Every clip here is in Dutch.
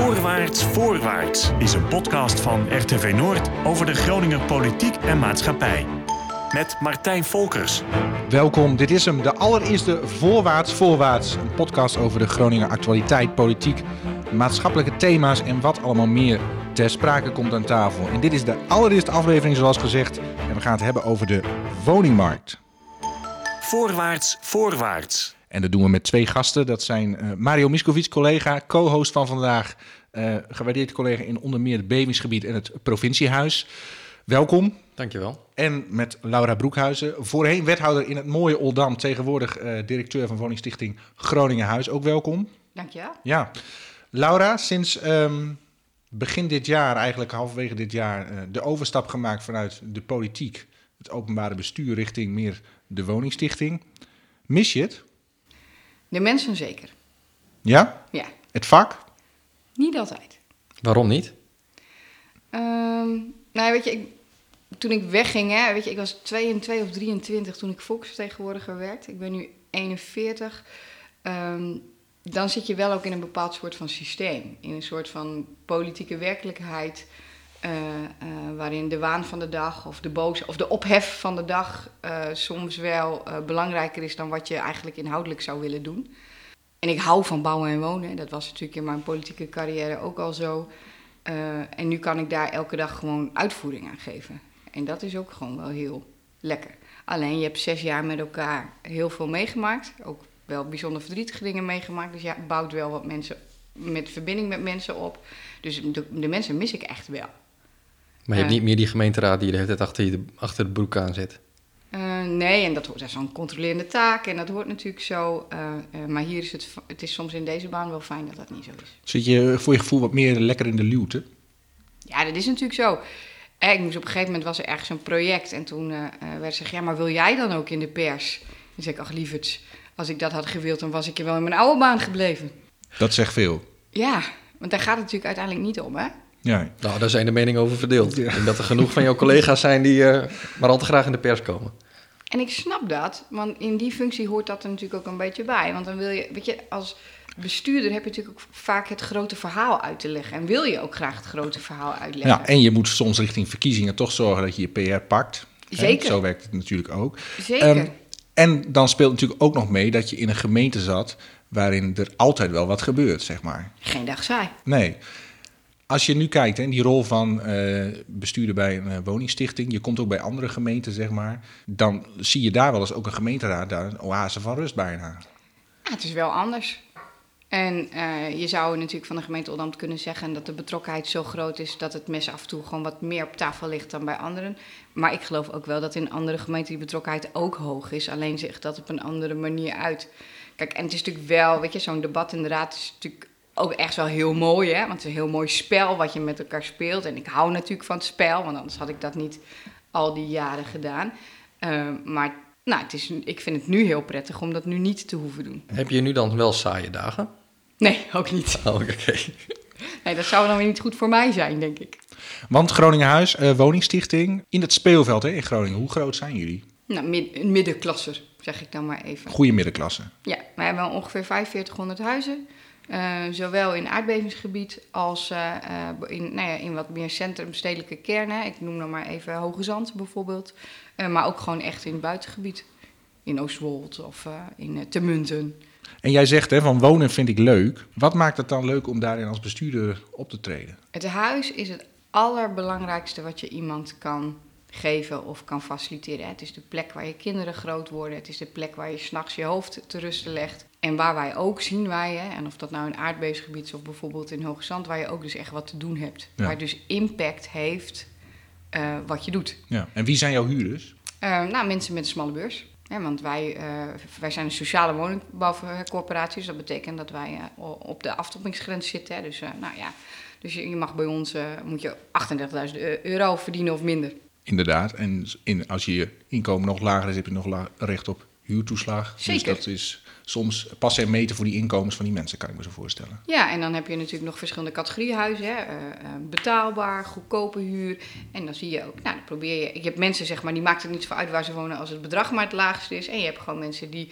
Voorwaarts, voorwaarts is een podcast van RTV Noord over de Groninger politiek en maatschappij. Met Martijn Volkers. Welkom, dit is hem, de allereerste Voorwaarts Voorwaarts. Een podcast over de Groninger actualiteit, politiek, maatschappelijke thema's en wat allemaal meer ter sprake komt aan tafel. En dit is de allereerste aflevering zoals gezegd en we gaan het hebben over de woningmarkt. Voorwaarts, voorwaarts. En dat doen we met twee gasten. Dat zijn uh, Mario Miskovic, collega, co-host van vandaag. Uh, gewaardeerd collega in onder meer het bevingsgebied en het provinciehuis. Welkom. Dankjewel. En met Laura Broekhuizen, voorheen wethouder in het mooie Oldam, tegenwoordig uh, directeur van woningstichting Groningen Huis. Ook welkom. Dankjewel. Ja. Laura, sinds um, begin dit jaar, eigenlijk halverwege dit jaar, uh, de overstap gemaakt vanuit de politiek, het openbare bestuur, richting meer de woningstichting. Mis je het? De mensen zeker. Ja? Ja. Het vak? Niet altijd. Waarom niet? Um, nou, weet je, ik, toen ik wegging, hè, weet je, ik was 22 of 23 toen ik volksvertegenwoordiger werd. Ik ben nu 41. Um, dan zit je wel ook in een bepaald soort van systeem. In een soort van politieke werkelijkheid. Uh, uh, waarin de waan van de dag of de boze of de ophef van de dag uh, soms wel belangrijker is dan wat je eigenlijk inhoudelijk zou willen doen. En ik hou van bouwen en wonen. Dat was natuurlijk in mijn politieke carrière ook al zo. en nu kan ik daar elke dag gewoon uitvoering aan geven. En dat is ook gewoon wel heel lekker. Alleen je hebt zes jaar met elkaar heel veel meegemaakt. Ook wel bijzonder verdrietige dingen meegemaakt. Dus ja, bouwt wel wat mensen met verbinding met mensen op. Dus de mensen mis ik echt wel. Maar je hebt niet meer die gemeenteraad die de hele tijd achter, je, achter de broek aan zit. Uh, nee, en dat, dat is zo'n controlerende taak en dat hoort natuurlijk zo. Uh, uh, maar hier is het, het is soms in deze baan wel fijn dat dat niet zo is. Zit je voor je gevoel wat meer lekker in de luwte? Ja, dat is natuurlijk zo. Ik moest op een gegeven moment was er ergens een project en toen werd gezegd, ja, maar wil jij dan ook in de pers? Dan zei ik, ach lieverds, als ik dat had gewild, dan was ik je wel in mijn oude baan gebleven. Dat zegt veel. Ja, want daar gaat het natuurlijk uiteindelijk niet om, hè? Ja. Nou, daar zijn de meningen over verdeeld. Ja. Ik denk dat er genoeg van jouw collega's zijn die uh, maar al te graag in de pers komen. En ik snap dat, want in die functie hoort dat er natuurlijk ook een beetje bij. Want dan wil je, weet je, als bestuurder heb je natuurlijk ook vaak het grote verhaal uit te leggen. En wil je ook graag het grote verhaal uitleggen. Ja, en je moet soms richting verkiezingen toch zorgen dat je je PR pakt. Zeker. Hè? Zo werkt het natuurlijk ook. Zeker. Um, en dan speelt natuurlijk ook nog mee dat je in een gemeente zat waarin er altijd wel wat gebeurt, zeg maar. Geen dag saai. Nee. Als je nu kijkt, in die rol van uh, bestuurder bij een uh, woningstichting, je komt ook bij andere gemeenten, zeg maar, dan zie je daar wel eens ook een gemeenteraad, daar een oase van rust bijna. Ja, het is wel anders. En uh, je zou natuurlijk van de gemeente Oldambt kunnen zeggen dat de betrokkenheid zo groot is dat het mes af en toe gewoon wat meer op tafel ligt dan bij anderen. Maar ik geloof ook wel dat in andere gemeenten die betrokkenheid ook hoog is, alleen zegt dat op een andere manier uit. Kijk, en het is natuurlijk wel, weet je, zo'n debat in de raad is natuurlijk ook echt wel heel mooi, hè? Want het is een heel mooi spel wat je met elkaar speelt. En ik hou natuurlijk van het spel, want anders had ik dat niet al die jaren gedaan. Uh, maar nou, het is, ik vind het nu heel prettig om dat nu niet te hoeven doen. Heb je nu dan wel saaie dagen? Nee, ook niet. Oh, oké. Okay. Nee, dat zou dan weer niet goed voor mij zijn, denk ik. Want Groningen Huis, uh, woningstichting, in het speelveld hè, in Groningen. Hoe groot zijn jullie? Nou, mid een middenklasser, zeg ik dan maar even. Goede middenklasse. Ja, wij hebben ongeveer 4500 huizen. Uh, zowel in aardbevingsgebied als uh, in, nou ja, in wat meer centrum-stedelijke kernen. Ik noem dan maar even Hoge Zand bijvoorbeeld. Maar ook gewoon echt in het buitengebied. In Oostwold of in Temunten. En jij zegt hè, van wonen vind ik leuk. Wat maakt het dan leuk om daarin als bestuurder op te treden? Het huis is het allerbelangrijkste wat je iemand kan geven of kan faciliteren. Het is de plek waar je kinderen groot worden. Het is de plek waar je s'nachts je hoofd te rusten legt. En waar wij ook zien wij, hè, en of dat nou een aardbevingsgebied is of bijvoorbeeld in Hoge Zand, waar je ook dus echt wat te doen hebt. Ja. Waar dus impact heeft uh, wat je doet. Ja. En wie zijn jouw huurders? Uh, nou, mensen met een smalle beurs. Ja, want wij, uh, wij zijn een sociale woningbouwcorporatie, dus dat betekent dat wij op de aftoppingsgrens zitten. Hè. Dus, nou ja, dus je, je mag bij ons, moet je 38.000 euro verdienen of minder. Inderdaad, en in, als je inkomen nog lager is, heb je nog recht op huurtoeslag. Zeker. Dus dat is soms passen en meten voor die inkomens van die mensen, kan ik me zo voorstellen. Ja, en dan heb je natuurlijk nog verschillende categorieën huizen. Hè? Uh, uh, betaalbaar, goedkope huur. En dan zie je ook, nou, dan probeer je... Je hebt mensen, zeg maar, die maakt het niet zo uit waar ze wonen als het bedrag maar het laagste is. En je hebt gewoon mensen die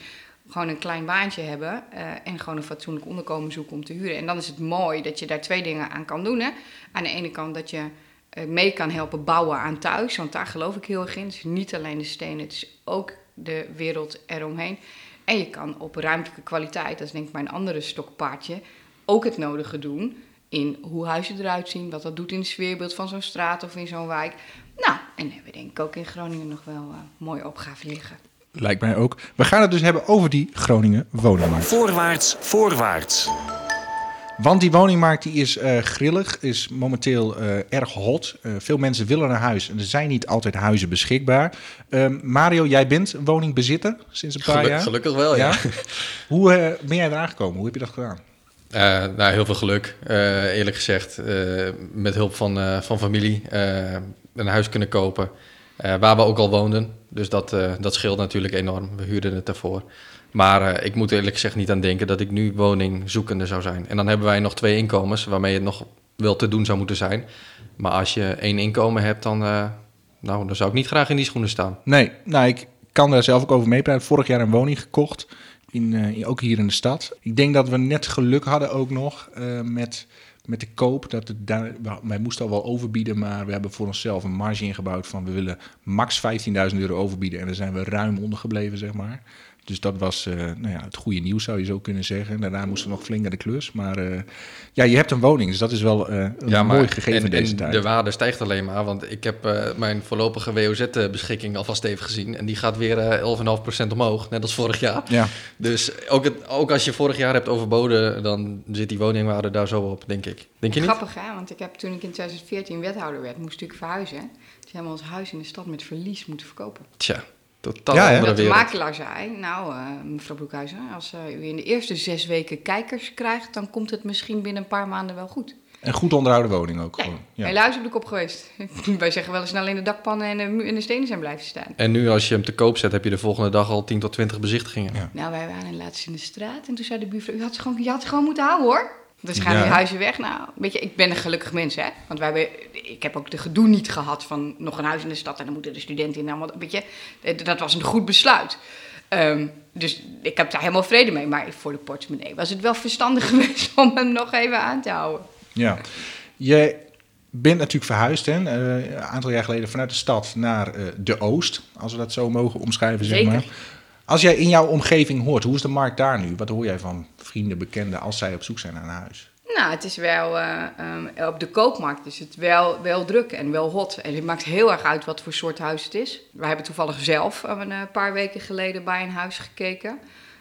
gewoon een klein baantje hebben eh, en gewoon een fatsoenlijk onderkomen zoeken om te huren. En dan is het mooi dat je daar twee dingen aan kan doen. Hè? Aan de ene kant dat je eh, mee kan helpen bouwen aan thuis, want daar geloof ik heel erg in. Het is niet alleen de stenen, het is ook de wereld eromheen. En je kan op ruimtelijke kwaliteit, dat is denk ik mijn andere stokpaardje, ook het nodige doen in hoe huizen eruit zien, wat dat doet in het sfeerbeeld van zo'n straat of in zo'n wijk. Nou, en hebben we denk ik ook in Groningen nog wel uh, mooie opgaven liggen. Lijkt mij ook. We gaan het dus hebben over die Groningen woningmarkt. Voorwaarts, voorwaarts. Want die woningmarkt die is uh, grillig, is momenteel uh, erg hot. Uh, veel mensen willen een huis en er zijn niet altijd huizen beschikbaar. Ehm, Mario, jij bent woningsbezitter sinds een paar Geluk, jaar. Gelukkig wel, ja. ja? Hoe ben jij eraan gekomen? Hoe heb je dat gedaan? nou, heel veel geluk, eerlijk gezegd. met hulp van, van familie een huis kunnen kopen. waar we ook al woonden. Dus dat, dat scheelt natuurlijk enorm. We huurden het daarvoor. Maar uh, ik moet eerlijk gezegd niet aan denken dat ik nu woningzoekende zou zijn. En dan hebben wij nog twee inkomens waarmee het nog wel te doen zou moeten zijn. Maar als je één inkomen hebt, dan, uh, nou, dan zou ik niet graag in die schoenen staan. Nee, nou, ik kan daar zelf ook over meepraten. Vorig jaar een woning gekocht, in, uh, ook hier in de stad. Ik denk dat we net geluk hadden ook nog met, met de koop. Dat het daar, wij moesten al wel overbieden, maar we hebben voor onszelf een marge ingebouwd van we willen max 15.000 euro overbieden. En daar zijn we ruim onder gebleven, zeg maar. Dus dat was uh, nou ja, het goede nieuws, zou je zo kunnen zeggen. Daarna moesten we nog flink naar de klus. Maar uh, ja, je hebt een woning, dus dat is wel uh, een ja, maar, mooi gegeven en, deze en tijd. De waarde stijgt alleen maar, want ik heb mijn voorlopige WOZ-beschikking alvast even gezien. En die gaat weer 11,5% omhoog, net als vorig jaar. Ja. Dus ook, het, ook als je vorig jaar hebt overboden, dan zit die woningwaarde daar zo op, denk ik. Denk je niet? Grappig, hè? Want ik heb toen ik in 2014 wethouder werd, moest ik verhuizen. Toen hebben we ons huis in de stad met verlies moeten verkopen. Tja. Totaal Ja, andere de makelaar zei, nou uh, mevrouw Broekhuizen, als uh, u in de eerste zes weken kijkers krijgt, dan komt het misschien binnen een paar maanden wel goed. Een goed onderhouden woning ook Nee, gewoon. Ja. helaas heb ik op geweest. Wij zeggen wel eens alleen de dakpannen en de, en de stenen zijn blijven staan. En nu als je hem te koop zet, heb je de volgende dag al 10 tot 20 bezichtigingen. Ja. Nou, wij waren laatst in de straat en toen zei de buurvrouw, u had ze gewoon, je had ze gewoon moeten houden hoor. Dus gaan Ja. die huizen weg. Nou, weet je, ik ben een gelukkig mens, hè. Want wij hebben, ik heb ook de gedoe niet gehad van nog een huis in de stad en dan moeten de studenten in. Allemaal, weet je, eh, dat was een goed besluit. Ehm, dus ik heb daar helemaal vrede mee. Maar voor de portemonnee was het wel verstandig geweest om hem nog even aan te houden. Ja. Je bent natuurlijk verhuisd, hè, eh, een aantal jaar geleden, vanuit de stad naar eh, de Oost, als we dat zo mogen omschrijven, zeg maar. Als jij in jouw omgeving hoort, hoe is de markt daar nu? Wat hoor jij van vrienden, bekenden als zij op zoek zijn naar een huis? Nou, het is wel, eh, ehm, op de koopmarkt is het wel, wel druk en wel hot. En het maakt heel erg uit wat voor soort huis het is. Wij hebben toevallig zelf een eh, paar weken geleden bij een huis gekeken.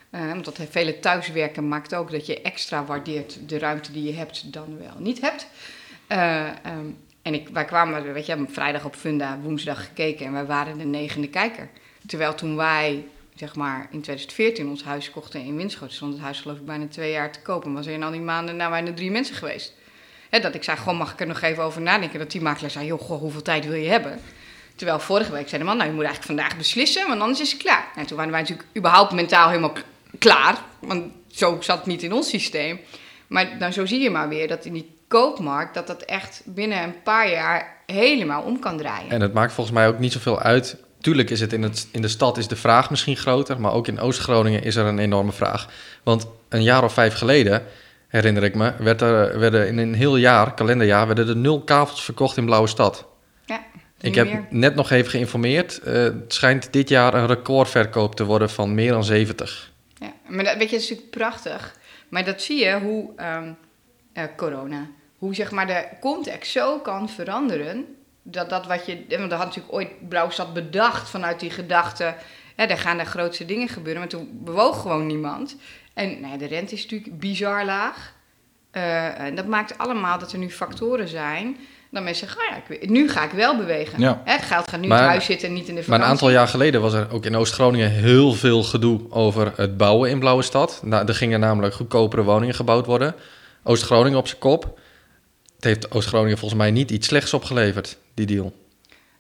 Eh, want dat vele thuiswerken maakt ook dat je extra waardeert de ruimte die je hebt dan wel niet hebt. Eh, ehm, en ik, wij kwamen, weet je, vrijdag op Funda, woensdag gekeken en wij waren de negende kijker. Terwijl toen wij, zeg maar, in 2014 ons huis kochten in Winschoten, stond het huis geloof ik bijna twee jaar te kopen. Was er in al die maanden nou bijna drie mensen geweest. Dat ik zei, gewoon mag ik er nog even over nadenken. Dat die makelaar zei, joh, goh, hoeveel tijd wil je hebben? Terwijl vorige week zei de man, nou, je moet eigenlijk vandaag beslissen, want anders is het klaar. En toen waren wij natuurlijk überhaupt mentaal helemaal klaar. Want zo zat het niet in ons systeem. Maar dan zo zie je maar weer dat in die koopmarkt, dat dat echt binnen een paar jaar helemaal om kan draaien. En het maakt volgens mij ook niet zoveel uit. Tuurlijk is het in, het in de stad is de vraag misschien groter, maar ook in Oost-Groningen is er een enorme vraag. Want een jaar of vijf geleden, herinner ik me, werd er, werden in een heel jaar, kalenderjaar, werden er nul kavels verkocht in Blauwe Stad. Ja, Ik heb meer. net nog even geïnformeerd. eh, het schijnt dit jaar een recordverkoop te worden van meer dan 70. Ja, maar dat, weet je, dat is natuurlijk prachtig. Maar dat zie je hoe ehm, eh, corona, hoe zeg maar de context zo kan veranderen. Dat dat wat je, want er had natuurlijk ooit Blauwstad bedacht vanuit die gedachte, hè, daar gaan de grootste dingen gebeuren. Maar toen bewoog gewoon niemand. En nou ja, de rente is natuurlijk bizar laag. Eh, en dat maakt allemaal dat er nu factoren zijn. Dat mensen zeggen, oh ja, ik, nu ga ik wel bewegen. Ja. Hè, het geld gaat nu Maar- in het huis zitten en niet in de Maar een aantal jaar geleden was er ook in Oost-Groningen heel veel gedoe over het bouwen in Blauwe Stad. Nou, er gingen namelijk goedkopere woningen gebouwd worden. Oost-Groningen op zijn kop. Het heeft Oost-Groningen volgens mij niet iets slechts opgeleverd, die deal.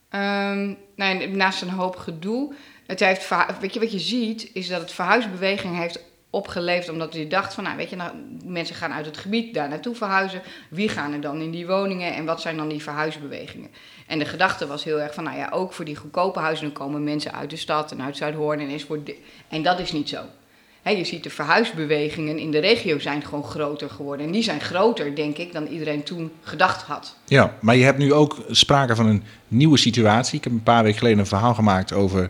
Ehm, nee, naast een hoop gedoe. Het heeft, weet je wat je ziet, is dat het verhuisbeweging heeft opgeleverd. Omdat je dacht van, nou weet je, nou, mensen gaan uit het gebied daar naartoe verhuizen. Wie gaan er dan in die woningen en wat zijn dan die verhuisbewegingen? En de gedachte was heel erg van, nou ja, ook voor die goedkope huizen komen mensen uit de stad en uit Zuidhoorn en enzovoort. En dat is niet zo. Je ziet de verhuisbewegingen in de regio zijn gewoon groter geworden. En die zijn groter, denk ik, dan iedereen toen gedacht had. Ja, maar je hebt nu ook sprake van een nieuwe situatie. Ik heb een paar weken geleden een verhaal gemaakt over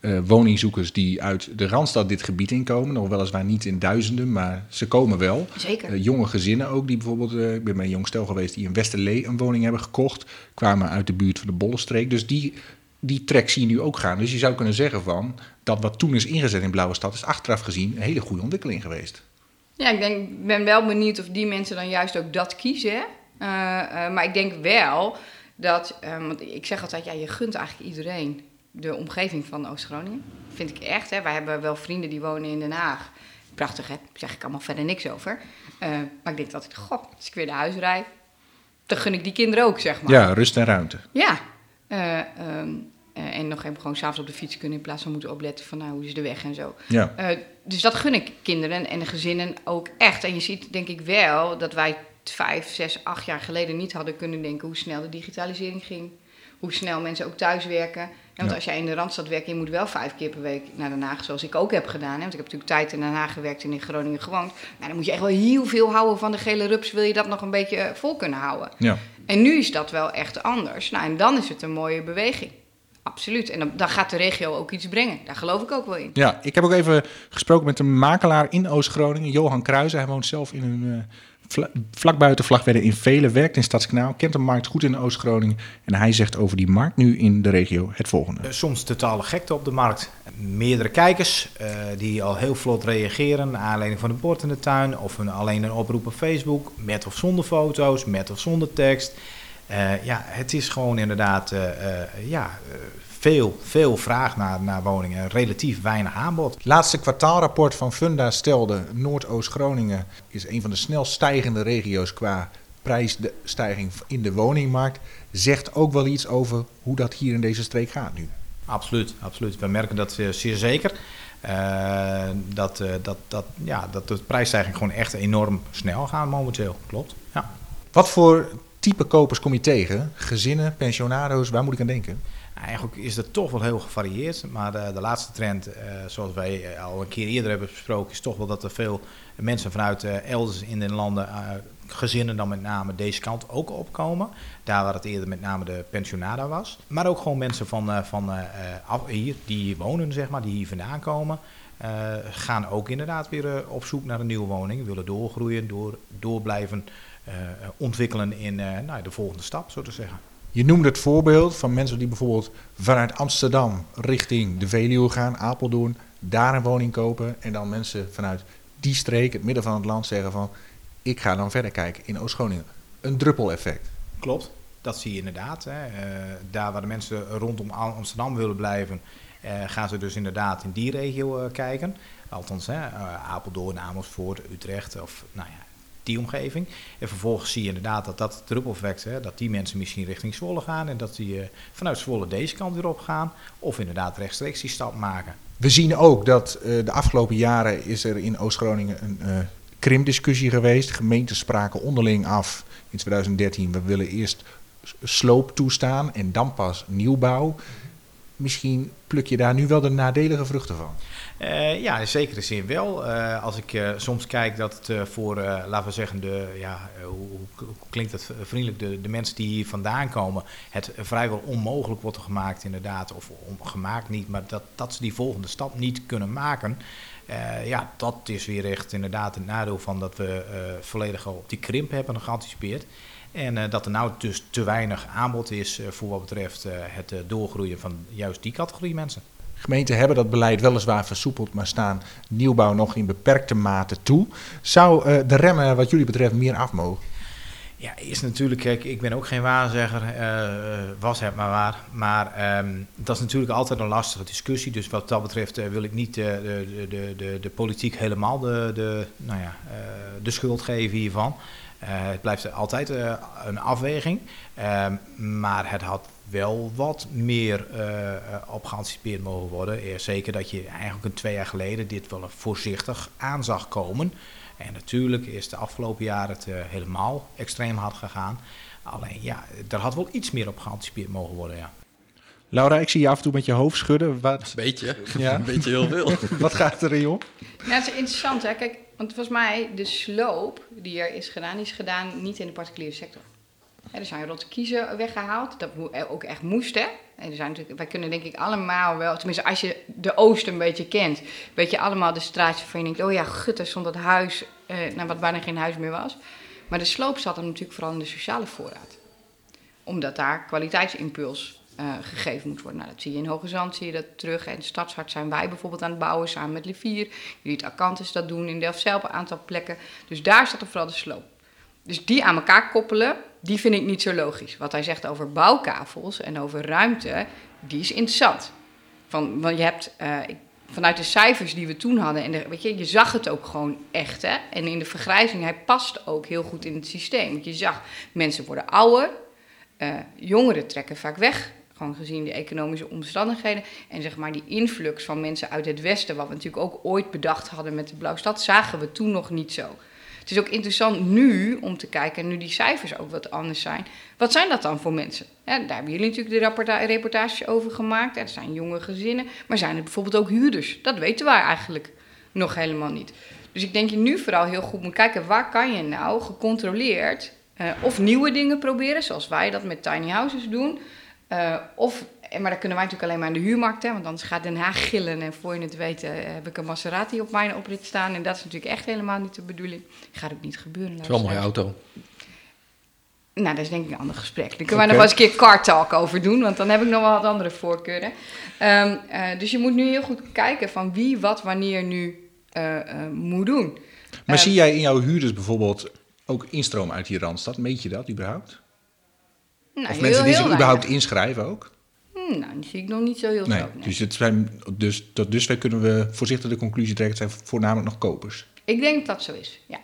uh, woningzoekers die uit de Randstad dit gebied inkomen. Nog weliswaar niet in duizenden, maar ze komen wel. Zeker. Uh, jonge gezinnen ook, die bijvoorbeeld, uh, ik ben bij een jong stel geweest die in Westerlee een woning hebben gekocht. Kwamen uit de buurt van de Bollenstreek. Dus die, die trek zie je nu ook gaan. Dus je zou kunnen zeggen van, dat wat toen is ingezet in Blauwe Stad is achteraf gezien een hele goede ontwikkeling geweest. Ja, ik denk, ben wel benieuwd of die mensen dan juist ook dat kiezen. maar ik denk wel dat, want ik zeg altijd, ja, je gunt eigenlijk iedereen de omgeving van Oost-Groningen. Vind ik echt. Hè. Wij hebben wel vrienden die wonen in Den Haag. Prachtig, hè? Daar zeg ik allemaal verder niks over. Maar ik denk altijd, goh, als ik weer naar huis rijd, dan gun ik die kinderen ook, zeg maar. Ja, rust en ruimte. Ja. Uh, um, uh, en nog even gewoon s'avonds op de fiets kunnen in plaats van moeten opletten van nou, hoe is de weg en zo. Ja. dus dat gun ik kinderen en de gezinnen ook echt. En je ziet denk ik wel dat wij vijf, zes, acht jaar geleden niet hadden kunnen denken hoe snel de digitalisering ging. Hoe snel mensen ook thuis werken. Ja, want als jij in de Randstad werkt, je moet wel vijf keer per week naar Den Haag, zoals ik ook heb gedaan. Hè? Want ik heb natuurlijk tijd in Den Haag gewerkt en in Groningen gewoond. Nou, dan moet je echt wel heel veel houden van de gele rups, wil je dat nog een beetje vol kunnen houden. Ja. En nu is dat wel echt anders. Nou, en dan is het een mooie beweging. Absoluut. En dan, dan, gaat de regio ook iets brengen. Daar geloof ik ook wel in. Ja, ik heb ook even gesproken met een makelaar in Oost-Groningen, Johan Kruijzen. Hij woont zelf in een uh, vlak buiten Vlagwedde in Velen, werkt in Stadskanaal, kent de markt goed in Oost-Groningen. En hij zegt over die markt nu in de regio het volgende. Soms totale gekte op de markt. Meerdere kijkers uh, die al heel vlot reageren, naar aanleiding van een bord in de tuin, of een, alleen een oproep op Facebook, met of zonder foto's, met of zonder tekst. Uh, ja, het is gewoon inderdaad ja, veel, veel vraag naar, naar woningen, relatief weinig aanbod. Laatste kwartaalrapport van Funda stelde Noordoost-Groningen is een van de snelst stijgende regio's qua prijsstijging in de woningmarkt. Zegt ook wel iets over hoe dat hier in deze streek gaat nu. Absoluut, absoluut. We merken dat zeer zeker. Uh, dat, uh, dat, dat, ja, dat de prijsstijging gewoon echt enorm snel gaat momenteel. Klopt. Ja. Wat voor type kopers kom je tegen? Gezinnen, pensionado's, waar moet ik aan denken? Eigenlijk is het toch wel heel gevarieerd. Maar de, de laatste trend, uh, zoals wij al een keer eerder hebben besproken, is toch wel dat er veel mensen vanuit elders in de landen, gezinnen dan met name deze kant ook opkomen. Daar waar het eerder met name de pensionada was. Maar ook gewoon mensen van, van hier, die hier wonen, zeg maar, die hier vandaan komen. gaan ook inderdaad weer op zoek naar een nieuwe woning. Willen doorgroeien, door, door blijven ontwikkelen in nou, de volgende stap, zo te zeggen. Je noemde het voorbeeld van mensen die bijvoorbeeld vanuit Amsterdam richting de Veluwe gaan, Apeldoorn, daar een woning kopen. En dan mensen vanuit die streek, het midden van het land, zeggen van ik ga dan verder kijken in Oost-Groningen. Een druppeleffect. Klopt, dat zie je inderdaad. Hè. Uh, daar waar de mensen rondom Amsterdam willen blijven, uh, gaan ze dus inderdaad in die regio uh, kijken. Althans, hè, Apeldoorn, Amersfoort, Utrecht of nou ja, die omgeving. En vervolgens zie je inderdaad dat dat druppeleffect, hè, dat die mensen misschien richting Zwolle gaan en dat die uh, vanuit Zwolle deze kant weer op gaan. Of inderdaad rechtstreeks die stap maken. We zien ook dat uh, de afgelopen jaren is er in Oost-Groningen een uh, krimpdiscussie geweest. Gemeenten spraken onderling af in 2013. We willen eerst sloop toestaan en dan pas nieuwbouw. Misschien pluk je daar nu wel de nadelige vruchten van. Uh, ja, in zekere zin wel. Uh, als ik uh, soms kijk dat het voor, laten we zeggen, de, ja, hoe, klinkt het vriendelijk, de, de mensen die hier vandaan komen, het vrijwel onmogelijk wordt gemaakt inderdaad, of gemaakt niet, maar dat, dat ze die volgende stap niet kunnen maken. ja, dat is weer echt inderdaad het nadeel van dat we volledig al op die krimp hebben geanticipeerd. En dat er nou dus te weinig aanbod is voor wat betreft het doorgroeien van juist die categorie mensen. Gemeenten hebben dat beleid weliswaar versoepeld, maar staan nieuwbouw nog in beperkte mate toe. Zou de remmen wat jullie betreft meer af mogen? Ja, is natuurlijk, kijk, ik ben ook geen waarzegger, uh, was het maar waar. Maar um, dat is natuurlijk altijd een lastige discussie. Dus wat dat betreft uh, wil ik niet de, de, de, de, politiek helemaal de, de, nou ja, de schuld geven hiervan. Het blijft altijd een afweging. Ehm, maar het had wel wat meer uh, op geanticipeerd mogen worden. Zeker dat je eigenlijk een twee jaar geleden dit wel voorzichtig aan zag komen. En natuurlijk is de afgelopen jaren het uh, helemaal extreem hard gegaan. Alleen ja, er had wel iets meer op geanticipeerd mogen worden, ja. Laura, ik zie je af en toe met je hoofd schudden. Wat, Beetje. Ja. Een beetje heel veel. wat gaat erin om? Ja, het is interessant hè. Kijk, want volgens mij de sloop die er is gedaan, is gedaan niet in de particuliere sector. Er zijn rotte kiezen weggehaald, dat eh, ook echt moest hè. En er zijn natuurlijk, wij kunnen denk ik allemaal wel, tenminste als je de Oost een beetje kent, weet je allemaal de straatjes van je denkt, oh ja, gut, daar stond dat huis, eh, nou, wat bijna geen huis meer was. Maar de sloop zat er natuurlijk vooral in de sociale voorraad. Omdat daar kwaliteitsimpuls eh, gegeven moet worden. Nou, dat zie je in Hoge Zand, zie je dat terug. En Stadshart zijn wij bijvoorbeeld aan het bouwen samen met Levier. Jullie het Acantus dat doen in Delft-Zelf op een aantal plekken. Dus daar staat er vooral de sloop. Dus die aan elkaar koppelen, die vind ik niet zo logisch. Wat hij zegt over bouwkavels en over ruimte, die is interessant. Van, want je hebt, eh, vanuit de cijfers die we toen hadden, en weet je, je zag het ook gewoon echt. Hè? En in de vergrijzing, hij past ook heel goed in het systeem. Je zag, mensen worden ouder, eh, jongeren trekken vaak weg. Gewoon gezien de economische omstandigheden. En zeg maar die influx van mensen uit het westen, wat we natuurlijk ook ooit bedacht hadden met de Blauwe Stad, zagen we toen nog niet zo. Het is ook interessant nu om te kijken, nu die cijfers ook wat anders zijn. Wat zijn dat dan voor mensen? Daar hebben jullie natuurlijk de reportages over gemaakt. Er zijn jonge gezinnen, maar zijn er bijvoorbeeld ook huurders? Dat weten wij eigenlijk nog helemaal niet. Dus ik denk je nu vooral heel goed moet kijken, waar kan je nou gecontroleerd eh, of nieuwe dingen proberen, zoals wij dat met tiny houses doen. Eh, of, eh, maar dat kunnen wij natuurlijk alleen maar aan de huurmarkt, hè, want anders gaat Den Haag gillen en voor je het weet eh, heb ik een Maserati op mijn oprit staan. En dat is natuurlijk echt helemaal niet de bedoeling. Gaat ook niet gebeuren. Het is wel een mooie auto. Nou, dat is denk ik een ander gesprek. Daar kunnen wij nog wel eens een keer car talk over doen, want dan heb ik nog wel wat andere voorkeuren. Ehm, eh, dus je moet nu heel goed kijken van wie wat wanneer nu eh, eh, moet doen. Maar Eh, zie jij in jouw huurders bijvoorbeeld ook instroom uit die Randstad? Meet je dat überhaupt? Nou, of heel- mensen die zich überhaupt weinig. inschrijven ook? Hm, Nou, die zie ik nog niet zo heel Nee, groot. nee. dus, het zijn, dus tot dusver kunnen we voorzichtig de conclusie trekken... het zijn voornamelijk nog kopers. Ik denk dat dat zo is, ja.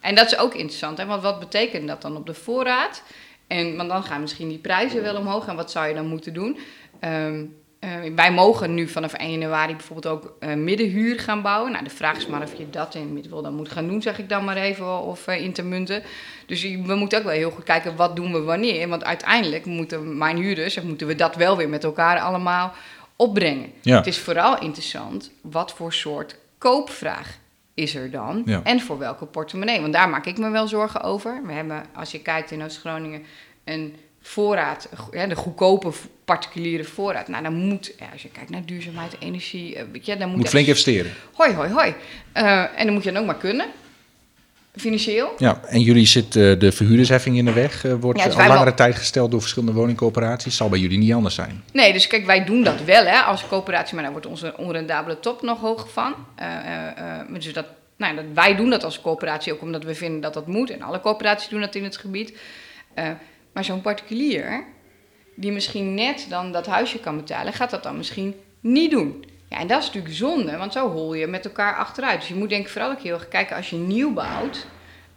En dat is ook interessant, hè? want wat betekent dat dan op de voorraad? En, want dan gaan misschien die prijzen wel omhoog en wat zou je dan moeten doen? Ehm, eh, wij mogen nu vanaf 1 januari bijvoorbeeld ook eh, middenhuur gaan bouwen. Nou, de vraag is maar of je dat in dan moet gaan doen, zeg ik dan maar even, of uh, in te munten. Dus we moeten ook wel heel goed kijken, wat doen we wanneer? Want uiteindelijk moeten mijn huurders, of moeten we dat wel weer met elkaar allemaal opbrengen. Ja. Het is vooral interessant, wat voor soort koopvraag is er dan? Ja. En voor welke portemonnee? Want daar maak ik me wel zorgen over. We hebben, als je kijkt in Oost-Groningen, een voorraad, de goedkope particuliere voorraad. Nou, dan moet, ja, als je kijkt naar duurzaamheid, energie, eh, weet je, dan moet, Moet flink investeren. Hoi, hoi, hoi. Eh, en dan moet je dan ook maar kunnen, financieel. Ja, en jullie zit eh, de verhuurdersheffing in de weg. wordt Ja, dus al langere wel- tijd gesteld door verschillende woningcoöperaties. Zal bij jullie niet anders zijn. Nee, dus kijk, wij doen dat wel hè, als coöperatie, maar daar wordt onze onrendabele top nog hoog van. Dus dat, nou, dat, wij doen dat als coöperatie ook omdat we vinden dat dat moet. En alle coöperaties doen dat in het gebied. Maar zo'n particulier, die misschien net dan dat huisje kan betalen, gaat dat dan misschien niet doen. Ja, en dat is natuurlijk zonde, want zo hol je met elkaar achteruit. Dus je moet denk ik vooral ook heel erg kijken als je nieuw bouwt.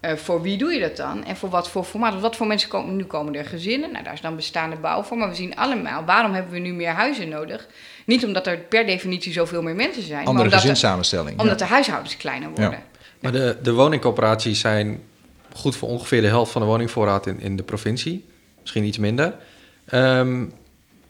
eh, voor wie doe je dat dan? En voor wat voor formaat? Want Wat voor mensen komen nu komen er gezinnen? Nou, daar is dan bestaande bouw voor. Maar we zien allemaal, waarom hebben we nu meer huizen nodig? Niet omdat er per definitie zoveel meer mensen zijn. maar Andere omdat, de, gezinssamenstelling. omdat ja. de huishoudens kleiner worden. Maar de, de woningcoöperaties zijn goed voor ongeveer de helft van de woningvoorraad in, in de provincie. Misschien iets minder. Ehm,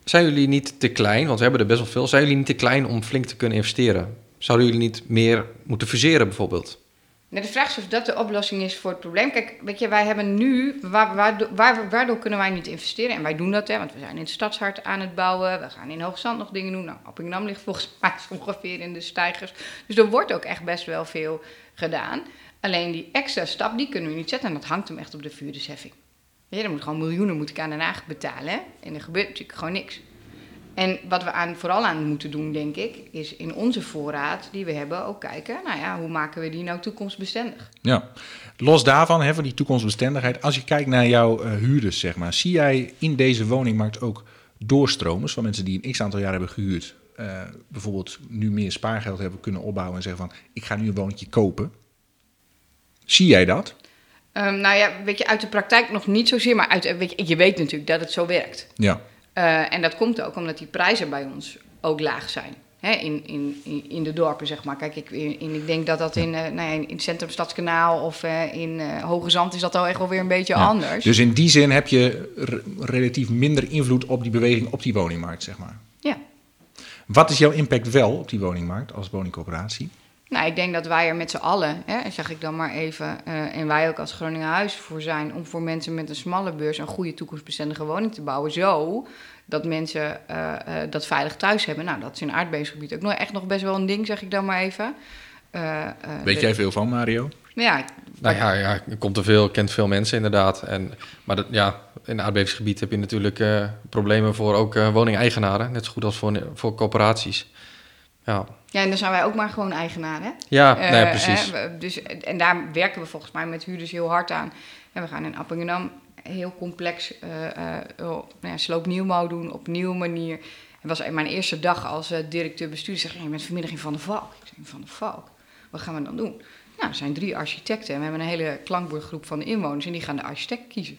zijn jullie niet te klein, want we hebben er best wel veel. Zijn jullie niet te klein om flink te kunnen investeren? Zouden jullie niet meer moeten fuseren bijvoorbeeld? Nou, de vraag is of dat de oplossing is voor het probleem. Kijk, weet je, wij hebben nu, waar, waardoor, waar, waardoor kunnen wij niet investeren? En wij doen dat, hè, want we zijn in het Stadshart aan het bouwen. We gaan in Hoogzand nog dingen doen. Nou, Appingedam ligt volgens mij ongeveer in de stijgers. Dus er wordt ook echt best wel veel gedaan. Alleen die extra stap, die kunnen we niet zetten. En dat hangt hem echt op de vuurdersheffing. Ja, er moet gewoon miljoenen moet ik aan Den Haag betalen. Hè? En er gebeurt natuurlijk gewoon niks. En wat we aan, vooral aan moeten doen, denk ik, is in onze voorraad die we hebben ook kijken. Nou ja, hoe maken we die nou toekomstbestendig? Ja. Los daarvan, hè, van die toekomstbestendigheid. Als je kijkt naar jouw eh, huurders, zeg maar. Zie jij in deze woningmarkt ook doorstromers van mensen die een x aantal jaar hebben gehuurd. eh, bijvoorbeeld nu meer spaargeld hebben kunnen opbouwen en zeggen van... ik ga nu een woontje kopen. Zie jij dat? Ehm, nou ja, weet je, uit de praktijk nog niet zozeer, maar uit, weet je, je weet natuurlijk dat het zo werkt. Ja. Eh, en dat komt ook omdat die prijzen bij ons ook laag zijn. Hè, in, in, in, de dorpen, zeg maar. Kijk, ik, in, ik denk dat dat in, eh, nou ja, in het centrum Stadskanaal of eh, in Hoge Zand is dat al echt wel weer een beetje Ja. anders. Dus in die zin heb je re- relatief minder invloed op die beweging op die woningmarkt, zeg maar. Ja. Wat is jouw impact wel op die woningmarkt als woningcoöperatie? Nou, ik denk dat wij er met z'n allen, hè, zeg ik dan maar even, eh, en wij ook als Groningen Huis voor zijn om voor mensen met een smalle beurs een goede toekomstbestendige woning te bouwen. Zo dat mensen eh, eh, dat veilig thuis hebben. Nou, dat is in aardbevingsgebied ook nog echt nog best wel een ding, zeg ik dan maar even. Eh, eh, Weet de- jij veel van, Mario? Ja, Nou ja, ja, komt er veel, kent veel mensen inderdaad. En, maar dat, ja, in het aardbevingsgebied heb je natuurlijk eh, problemen voor ook eh woningeigenaren. Net zo goed als voor, voor corporaties. Ja, ja, en dan zijn wij ook maar gewoon eigenaar, hè? ja Eh, nee, precies. hè, we- dus, en daar werken we volgens mij met huurders heel hard aan. En we gaan in Appingedam heel complex eh eh, nou ja, sloopnieuwbouw doen op nieuwe manier. Het was mijn eerste dag als eh, directeur-bestuur. Zeg je, je bent vanmiddag in Van der Valk. Ik zeg, Van der Valk? Wat gaan we dan doen? Nou, er zijn drie architecten. En we hebben een hele klankbordgroep van de inwoners. En die gaan de architect kiezen.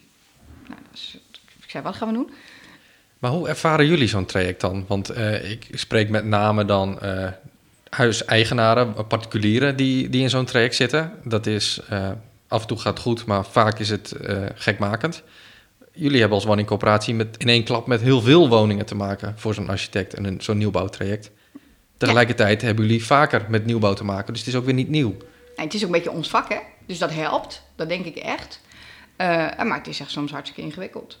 Nou, dat is, ik zei, wat gaan we doen? Maar hoe ervaren jullie zo'n traject dan? Want eh, ik spreek met name dan eh, huiseigenaren, eh, particulieren die, die in zo'n traject zitten. Dat is, af en toe gaat goed, maar vaak is het gekmakend. Jullie hebben als woningcoöperatie met, in één klap met heel veel woningen te maken voor zo'n architect en zo'n nieuwbouwtraject. Tegelijkertijd hebben jullie vaker met nieuwbouw te maken, dus het is ook weer niet nieuw. Het is ook een beetje ons vak, hè? Dus dat helpt. Dat denk ik echt. Maar het is echt soms hartstikke ingewikkeld.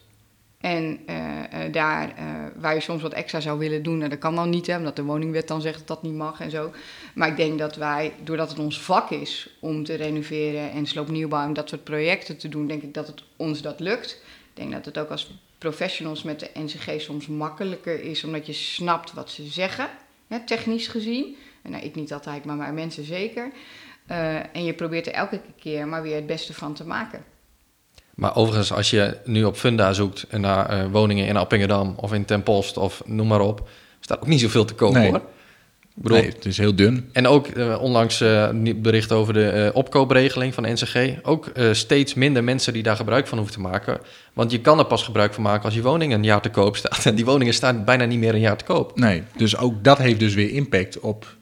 En eh, eh, daar eh, waar je soms wat extra zou willen doen, nou, dat kan dan niet, hè, omdat de woningwet dan zegt dat dat niet mag en zo. Maar ik denk dat wij, doordat het ons vak is om te renoveren en sloopnieuwbouw en dat soort projecten te doen, denk ik dat het ons dat lukt. Ik denk dat het ook als professionals met de NCG soms makkelijker is, omdat je snapt wat ze zeggen, hè, technisch gezien. En nou, ik niet altijd, maar mijn mensen zeker. En je probeert er elke keer maar weer het beste van te maken. Maar overigens, als je nu op Funda zoekt en naar eh, woningen in Appingedam of in Ten Post of noem maar op, staat ook niet zoveel te koop Nee. hoor. Ik bedoel, Nee, het is heel dun. En ook eh, onlangs eh, bericht over de opkoopregeling van NCG. Ook steeds minder mensen die daar gebruik van hoeven te maken. Want je kan er pas gebruik van maken als je woning een jaar te koop staat. En die woningen staan bijna niet meer een jaar te koop. Nee, dus ook dat heeft dus weer impact op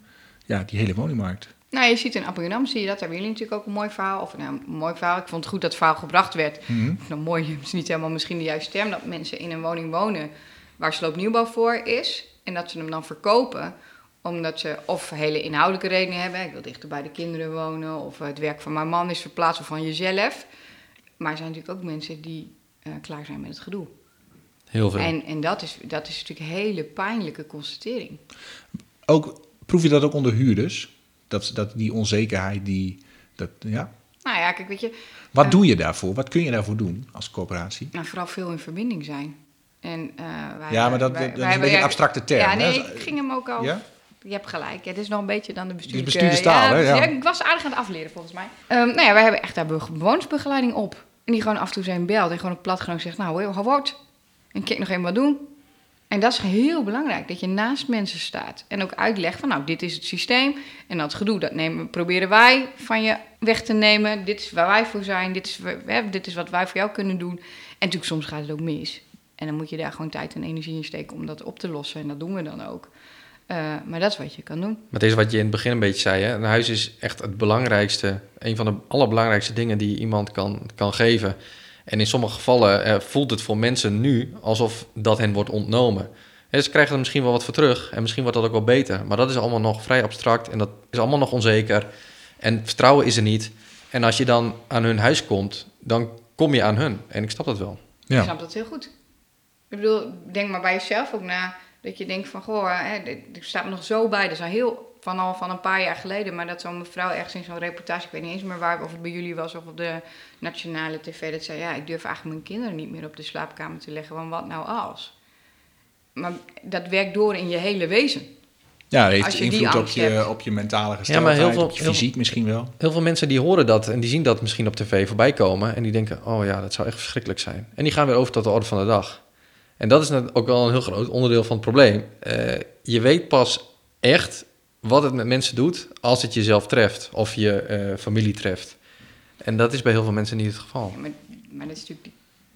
ja, die hele woningmarkt. Nou, je ziet in Appingedam, zie je dat. Daar hebben jullie natuurlijk ook een mooi verhaal. Of nou, een mooi verhaal. Ik vond het goed dat het verhaal gebracht werd. Nou, mooi is niet helemaal misschien de juiste term. Dat mensen in een woning wonen waar sloopnieuwbouw voor is. En dat ze hem dan verkopen omdat ze of hele inhoudelijke redenen hebben. Ik wil dichter bij de kinderen wonen. Of het werk van mijn man is verplaatst of van jezelf. Maar er zijn natuurlijk ook mensen die eh, klaar zijn met het gedoe. Heel veel. En, en dat, is, dat is natuurlijk een hele pijnlijke constatering. Ook, proef je dat ook onder huurders? Dat, dat die onzekerheid, die, dat, ja. Nou ja, kijk, weet je, Wat Ja. doe je daarvoor? Wat kun je daarvoor doen als coöperatie? nou, vooral veel in verbinding zijn. En, eh, wij, Ja, maar dat- wij- dat is een beetje een ja, abstracte term, Ja, nee, ik ging hem ook al. Ja? Je hebt gelijk. Ja, dit is nog een beetje dan de bestuurlijke... bestuurderstaal, hè? ja, Ja. Ik was aardig aan het afleren, volgens mij. Ehm, nou ja, wij hebben echt daar be- bewonersbegeleiding op. En die gewoon af en toe zijn belt en gewoon op platgenoot zegt... Nou, hou woord. En kijk nog even wat doen. En dat is heel belangrijk, dat je naast mensen staat. En ook uitlegt van, nou, dit is het systeem. En dat gedoe, dat nemen, proberen wij van je weg te nemen. Dit is waar wij voor zijn. Dit is, dit is wat wij voor jou kunnen doen. En natuurlijk, soms gaat het ook mis. En dan moet je daar gewoon tijd en energie in steken om dat op te lossen. En dat doen we dan ook. Eh, maar dat is wat je kan doen. Maar het is wat je in het begin een beetje zei. Hè? Een huis is echt het belangrijkste, een van de allerbelangrijkste dingen die iemand kan, kan geven. En in sommige gevallen eh, voelt het voor mensen nu alsof dat hen wordt ontnomen. En ze krijgen er misschien wel wat voor terug en misschien wordt dat ook wel beter. Maar dat is allemaal nog vrij abstract en dat is allemaal nog onzeker. En vertrouwen is er niet. En als je dan aan hun huis komt, dan kom je aan hun. En ik snap dat wel. Ik Ja. snap dat heel goed. Ik bedoel, denk maar bij jezelf ook na. Dat je denkt van, goh, hè, dit- er staat me nog zo bij. Dat is al heel, van al van een paar jaar geleden. Maar dat zo'n mevrouw ergens in zo'n reportage, ik weet niet eens meer waar, of het bij jullie was of op de nationale tv. Dat zei, ja, ik durf eigenlijk mijn kinderen niet meer op de slaapkamer te leggen. Want wat nou als? Maar dat werkt door in je hele wezen. Ja, heeft invloed op je, hebt. op je mentale maar gesteldheid, heel veel- op je heel- fysiek misschien wel. Heel veel mensen die horen dat en die zien dat misschien op tv voorbij komen. En die denken, oh ja, dat zou echt verschrikkelijk zijn. En die gaan weer over tot de orde van de dag. En dat is net ook wel een heel groot onderdeel van het probleem. Eh, je weet pas echt wat het met mensen doet als het jezelf treft of je eh, familie treft. En dat is bij heel veel mensen niet het geval. Maar, dat is natuurlijk de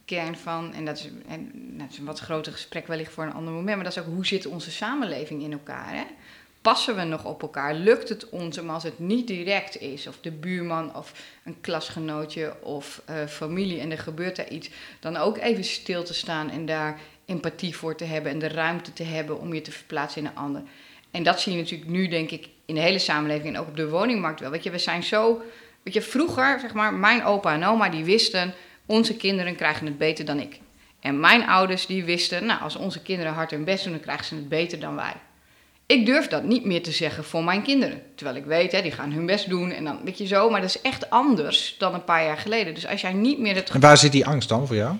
kern van, en dat is, en, een wat groter gesprek wellicht voor een ander moment, maar dat is ook hoe zit onze samenleving in elkaar. Hè? passen we nog op elkaar? Lukt het ons om als het niet direct is, of de buurman of een klasgenootje of uh, familie en er gebeurt daar iets, dan ook even stil te staan en daar empathie voor te hebben en de ruimte te hebben om je te verplaatsen in een ander. En dat zie je natuurlijk nu, denk ik, in de hele samenleving en ook op de woningmarkt wel. Weet je, we zijn zo. Weet je, vroeger, zeg maar, mijn opa en oma die wisten, onze kinderen krijgen het beter dan ik. En mijn ouders die wisten, nou, als onze kinderen hard hun best doen, dan krijgen ze het beter dan wij. Ik durf dat niet meer te zeggen voor mijn kinderen. Terwijl ik weet, hè, die gaan hun best doen en dan weet je zo. Maar dat is echt anders dan een paar jaar geleden. Dus als jij niet meer het. En waar zit die angst dan voor jou?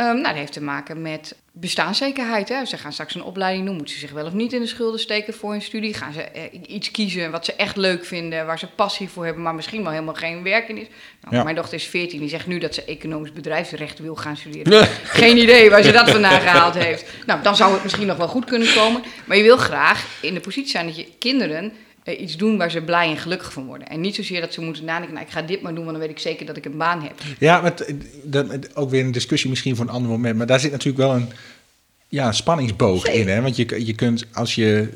Um, nou, dat heeft te maken met bestaanszekerheid. Hè. Ze gaan straks een opleiding doen. Moeten ze zich wel of niet in de schulden steken voor hun studie? Gaan ze eh, iets kiezen wat ze echt leuk vinden, waar ze passie voor hebben, maar misschien wel helemaal geen werk in is? Nou, Mijn dochter is 14, die zegt nu dat ze economisch bedrijfsrecht wil gaan studeren. geen idee waar ze dat vandaan gehaald heeft. Nou, dan zou het misschien nog wel goed kunnen komen. Maar je wil graag in de positie zijn dat je kinderen iets doen waar ze blij en gelukkig van worden. En niet zozeer dat ze moeten nadenken, nou, ik ga dit maar doen, want dan weet ik zeker dat ik een baan heb. Ja, maar dat, ook weer een discussie misschien voor een ander moment. Maar daar zit natuurlijk wel een ja, spanningsboog in. Hè? Want je, je kunt, als je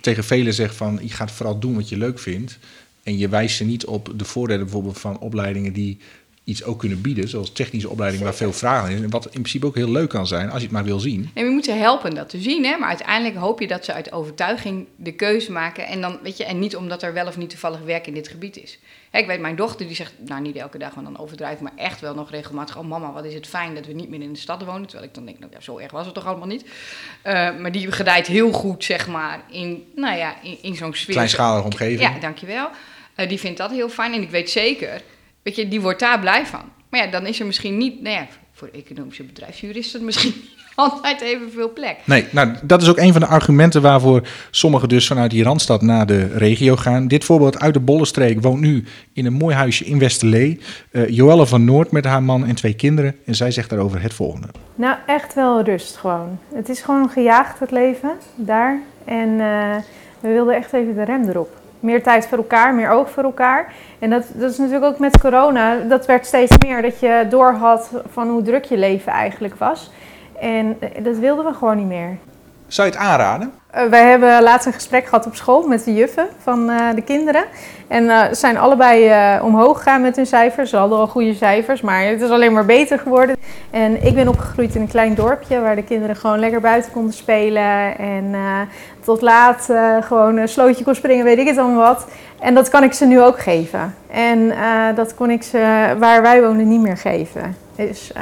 tegen velen zegt van, je gaat vooral doen wat je leuk vindt... en je wijst ze niet op de voordelen bijvoorbeeld van opleidingen die iets ook kunnen bieden, zoals technische opleiding waar veel vragen in. En wat in principe ook heel leuk kan zijn, als je het maar wil zien. En we moeten helpen dat te zien, hè? maar uiteindelijk hoop je dat ze uit overtuiging de keuze maken. En, dan, weet je, en niet omdat er wel of niet toevallig werk in dit gebied is. Hè, ik weet, mijn dochter die zegt, nou niet elke dag, want dan overdrijf maar echt wel nog regelmatig. Oh mama, wat is het fijn dat we niet meer in de stad wonen. Terwijl ik dan denk, nou ja, zo erg was het toch allemaal niet. Uh, maar die gedijt heel goed, zeg maar, in, nou ja, in, in zo'n sfeer. Kleinschalige omgeving. Ja, dankjewel. Uh, die vindt dat heel fijn. En ik weet zeker Weet je, die wordt daar blij van. Maar ja, dan is er misschien niet, nou ja, voor economische bedrijfsjuristen misschien altijd evenveel plek. Nee, nou dat is ook een van de argumenten waarvoor sommigen dus vanuit die Randstad naar de regio gaan. Dit voorbeeld uit de Bollenstreek woont nu in een mooi huisje in Westerlee. Uh, Joelle van Noord met haar man en twee kinderen. En zij zegt daarover het volgende. Nou, echt wel rust gewoon. Het is gewoon gejaagd het leven daar. En uh, we wilden echt even de rem erop meer tijd voor elkaar, meer oog voor elkaar. En dat, dat is natuurlijk ook met corona, dat werd steeds meer dat je doorhad van hoe druk je leven eigenlijk was. En dat wilden we gewoon niet meer. Zou je het aanraden? Uh, wij hebben laatst een gesprek gehad op school met de juffen van uh, de kinderen. En uh, ze zijn allebei omhoog gegaan met hun cijfers. Ze hadden al goede cijfers, maar het is alleen maar beter geworden. En ik ben opgegroeid in een klein dorpje waar de kinderen gewoon lekker buiten konden spelen. En tot laat gewoon een slootje kon springen, weet ik het allemaal wat. En dat kan ik ze nu ook geven. En dat kon ik ze waar wij wonen niet meer geven. Dus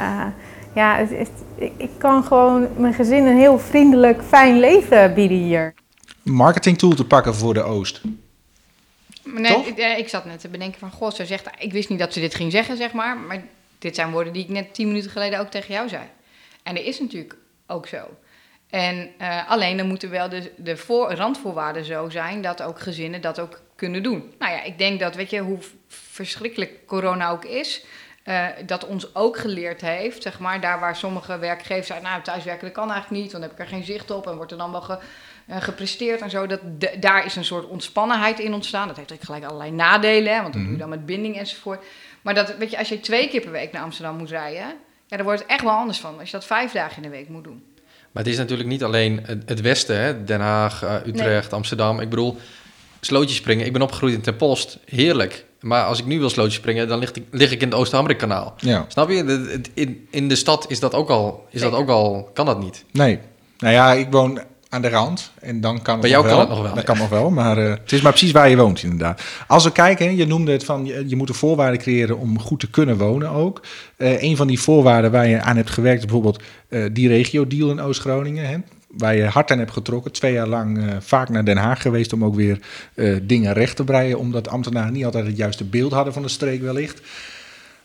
ja, het, het, ik kan gewoon mijn gezin een heel vriendelijk, fijn leven bieden hier. Marketing tool te pakken voor de Oost. Nee, ik, ik, zat net te bedenken van, god, ze zegt, ik wist niet dat ze dit ging zeggen, zeg maar. Maar dit zijn woorden die ik net tien minuten geleden ook tegen jou zei. En dat is natuurlijk ook zo. En uh, alleen dan moeten wel de, de voor, randvoorwaarden zo zijn dat ook gezinnen dat ook kunnen doen. Nou ja, ik denk dat, weet je, hoe verschrikkelijk corona ook is, uh, dat ons ook geleerd heeft, zeg maar, daar waar sommige werkgevers zeggen, nou, thuiswerken dat kan eigenlijk niet, want dan heb ik er geen zicht op en wordt er dan wel ge, uh, gepresteerd en zo. Dat, daar is een soort ontspannenheid in ontstaan. Dat heeft ook gelijk allerlei nadelen, hè, want dan doe je dan met binding enzovoort. Maar dat, weet je, als je twee keer per week naar Amsterdam moet rijden, ja, dan wordt het echt wel anders van als je dat vijf dagen in de week moet doen. Maar het is natuurlijk niet alleen het Westen, hè? Den Haag, uh, Utrecht, nee. Amsterdam. Ik bedoel, slootjes springen. Ik ben opgegroeid in Ten Post. Heerlijk. Maar als ik nu wil slootjes springen, dan lig ik, lig ik in het Oost-Hamrik-kanaal. Ja. Snap je? In, in de stad is dat ook al, is dat ook al, kan dat niet. Nee. Nou ja, ik woon aan de rand en dan kan het Bij jou nog kan wel. het nog wel. Dat kan nog wel, maar uh, het is maar precies waar je woont inderdaad. Als we kijken, je noemde het van, je, je moet de voorwaarden creëren om goed te kunnen wonen ook. Uh, een van die voorwaarden waar je aan hebt gewerkt, bijvoorbeeld uh, die regio-deal in Oost-Groningen waar je hard aan hebt getrokken. Twee jaar lang uh, vaak naar Den Haag geweest om ook weer uh, dingen recht te breien. Omdat ambtenaren niet altijd het juiste beeld hadden van de streek wellicht.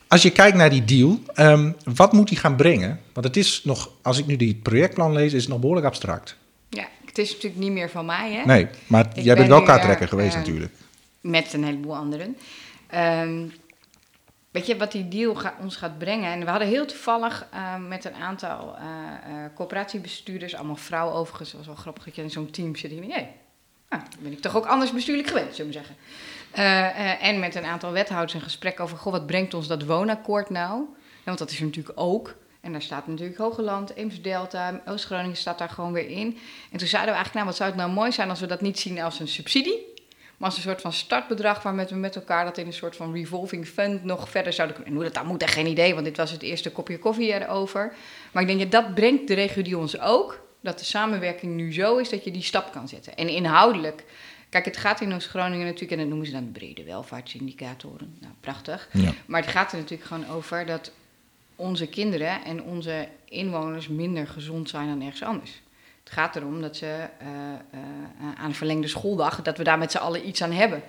Als je kijkt naar die deal, um, wat moet die gaan brengen? Want het is nog, als ik nu die projectplan lees, is het nog behoorlijk abstract. Ja, het is natuurlijk niet meer van mij. Hè? Nee, maar ik jij bent wel kaarttrekker geweest uh, natuurlijk. Met een heleboel anderen. Um, Weet je wat die deal ons gaat brengen? En we hadden heel toevallig uh, met een aantal uh, uh, coöperatiebestuurders, allemaal vrouwen overigens, was wel grappig dat in zo'n team zit. Hey, nou, ben ik toch ook anders bestuurlijk gewend, zullen we zeggen. en met een aantal wethouders een gesprek over, goh, wat brengt ons dat woonakkoord nou? Want dat is er natuurlijk ook. En daar staat natuurlijk Hogeland, Eems-Delta, Oost-Groningen staat daar gewoon weer in. En toen zeiden we eigenlijk, nou wat zou het nou mooi zijn als we dat niet zien als een subsidie, maar als een soort van startbedrag waarmee we met elkaar dat in een soort van revolving fund nog verder zouden kunnen. En hoe dat dan moet, geen idee, want dit was het eerste kopje koffie erover. Maar ik denk dat dat brengt de regio ons ook, dat de samenwerking nu zo is dat je die stap kan zetten. En inhoudelijk, kijk, het gaat in Oost-Groningen natuurlijk, en dat noemen ze dan brede welvaartsindicatoren. Nou, prachtig. Ja. Maar het gaat er natuurlijk gewoon over dat onze kinderen en onze inwoners minder gezond zijn dan ergens anders. Het gaat erom dat ze eh, eh, aan een verlengde schooldag, dat we daar met z'n allen iets aan hebben.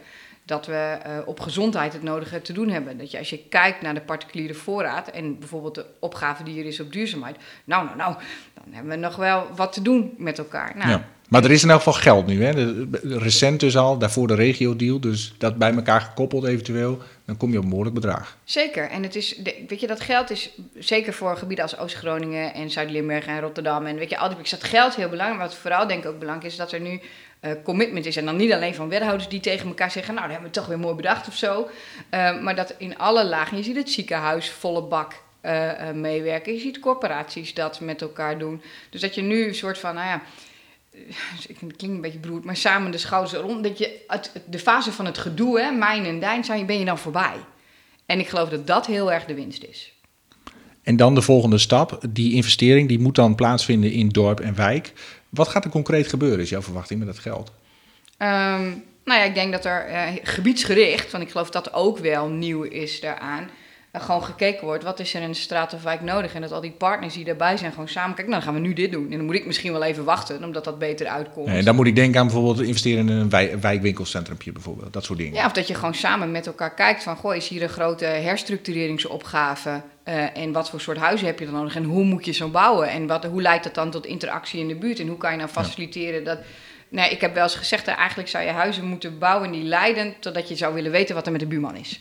Dat we eh, op gezondheid het nodige te doen hebben. Dat je als je kijkt naar de particuliere voorraad en bijvoorbeeld de opgave die er is op duurzaamheid. Nou, nou, nou, dan hebben we nog wel wat te doen met elkaar. Nou, Ja. Maar er is in elk geval geld nu. Hè? Recent dus al, daarvoor de regio-deal. Dus dat bij elkaar gekoppeld eventueel. Dan kom je op een behoorlijk bedrag. Zeker. En het is, weet je, dat geld is zeker voor gebieden als Oost-Groningen en Zuid-Limburg en Rotterdam. En weet je, al die is dat geld heel belangrijk. Wat vooral denk ik ook belangrijk is, dat er nu eh, commitment is. En dan niet alleen van wethouders die tegen elkaar zeggen, nou, dat hebben we toch weer mooi bedacht of zo. Eh, maar dat in alle lagen, je ziet het ziekenhuis volle bak eh, meewerken. Je ziet corporaties dat met elkaar doen. Dus dat je nu een soort van, nou ja, ik vind het klinkt een beetje beroerd, maar samen de schouders rond. Dat je het, het- de fase van het gedoe, hè, mijn en dijn, zijn, ben je dan voorbij. En ik geloof dat dat heel erg de winst is. En dan de volgende stap. Die investering die moet dan plaatsvinden in dorp en wijk. Wat gaat er concreet gebeuren, is jouw verwachting met dat geld? Ehm, nou ja, ik denk dat er eh, gebiedsgericht, want ik geloof dat ook wel nieuw is daaraan, gewoon gekeken wordt, wat is er in de straat of wijk nodig? En dat al die partners die daarbij zijn gewoon samen kijken, nou dan gaan we nu dit doen. En dan moet ik misschien wel even wachten, omdat dat beter uitkomt. En dan moet ik denken aan bijvoorbeeld investeren in een wij- wijkwinkelcentrumpje bijvoorbeeld. Dat soort dingen. Ja, of dat je gewoon samen met elkaar kijkt van, goh, is hier een grote herstructureringsopgave? Eh, en wat voor soort huizen heb je dan nodig? En hoe moet je zo bouwen? En wat, hoe leidt dat dan tot interactie in de buurt? En hoe kan je nou faciliteren dat... Nee, ik heb wel eens gezegd, eigenlijk zou je huizen moeten bouwen die leiden... totdat je zou willen weten wat er met de buurman is.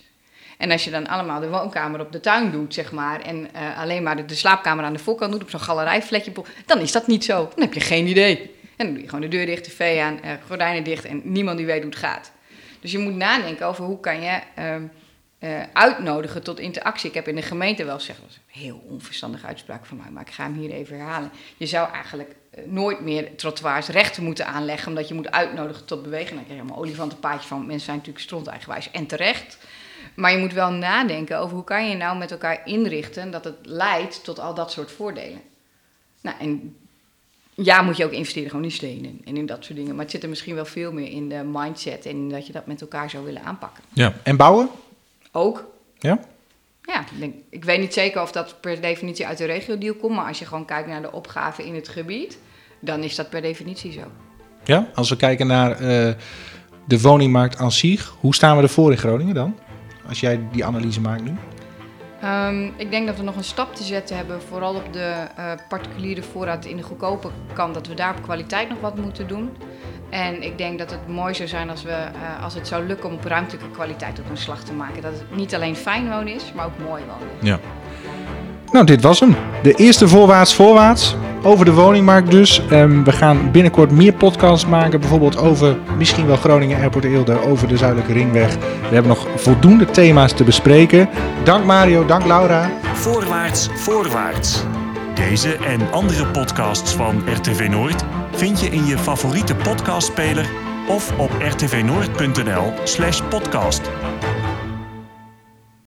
En als je dan allemaal de woonkamer op de tuin doet, zeg maar... en eh, alleen maar de, slaapkamer aan de voorkant doet op zo'n galerijfletje... dan is dat niet zo. Dan heb je geen idee. En dan doe je gewoon de deur dicht, de tv aan, eh, gordijnen dicht... en niemand die weet hoe het gaat. Dus je moet nadenken over hoe kan je ehm, eh, uitnodigen tot interactie. Ik heb in de gemeente wel gezegd, dat is een heel onverstandige uitspraak van mij, maar ik ga hem hier even herhalen. Je zou eigenlijk nooit meer trottoirs rechten moeten aanleggen, omdat je moet uitnodigen tot beweging. Dan krijg je helemaal olifantenpaadjes van, mensen zijn natuurlijk strontajgewijs en terecht. Maar je moet wel nadenken over hoe kan je nou met elkaar inrichten dat het leidt tot al dat soort voordelen. Nou, en ja, moet je ook investeren, gewoon in stenen en in dat soort dingen. Maar het zit er misschien wel veel meer in de mindset en dat je dat met elkaar zou willen aanpakken. Ja. En bouwen? Ook. Ja? Ja, ik, denk, ik weet niet zeker of dat per definitie uit de regio-deal komt, maar als je gewoon kijkt naar de opgave in het gebied, dan is dat per definitie zo. Ja? Als we kijken naar eh, de woningmarkt aan zich. Hoe staan we ervoor in Groningen dan? Als jij die analyse maakt nu. Ehm, ik denk dat we nog een stap te zetten hebben, vooral op de eh, particuliere voorraad in de goedkope kant, dat we daar op kwaliteit nog wat moeten doen. En ik denk dat het mooi zou zijn als, we, eh, als het zou lukken om op ruimtelijke kwaliteit ook een slag te maken. Dat het niet alleen fijn wonen is, maar ook mooi wonen. Ja. Nou, dit was hem. De eerste voorwaarts voorwaarts. Over de woningmarkt dus. Ehm, we gaan binnenkort meer podcasts maken. Bijvoorbeeld over misschien wel Groningen Airport Eelde. Over de Zuidelijke Ringweg. We hebben nog voldoende thema's te bespreken. Dank Mario, dank Laura. Voorwaarts, voorwaarts. Deze en andere podcasts van RTV Noord vind je in je favoriete podcastspeler of op rtvnoord.nl/podcast.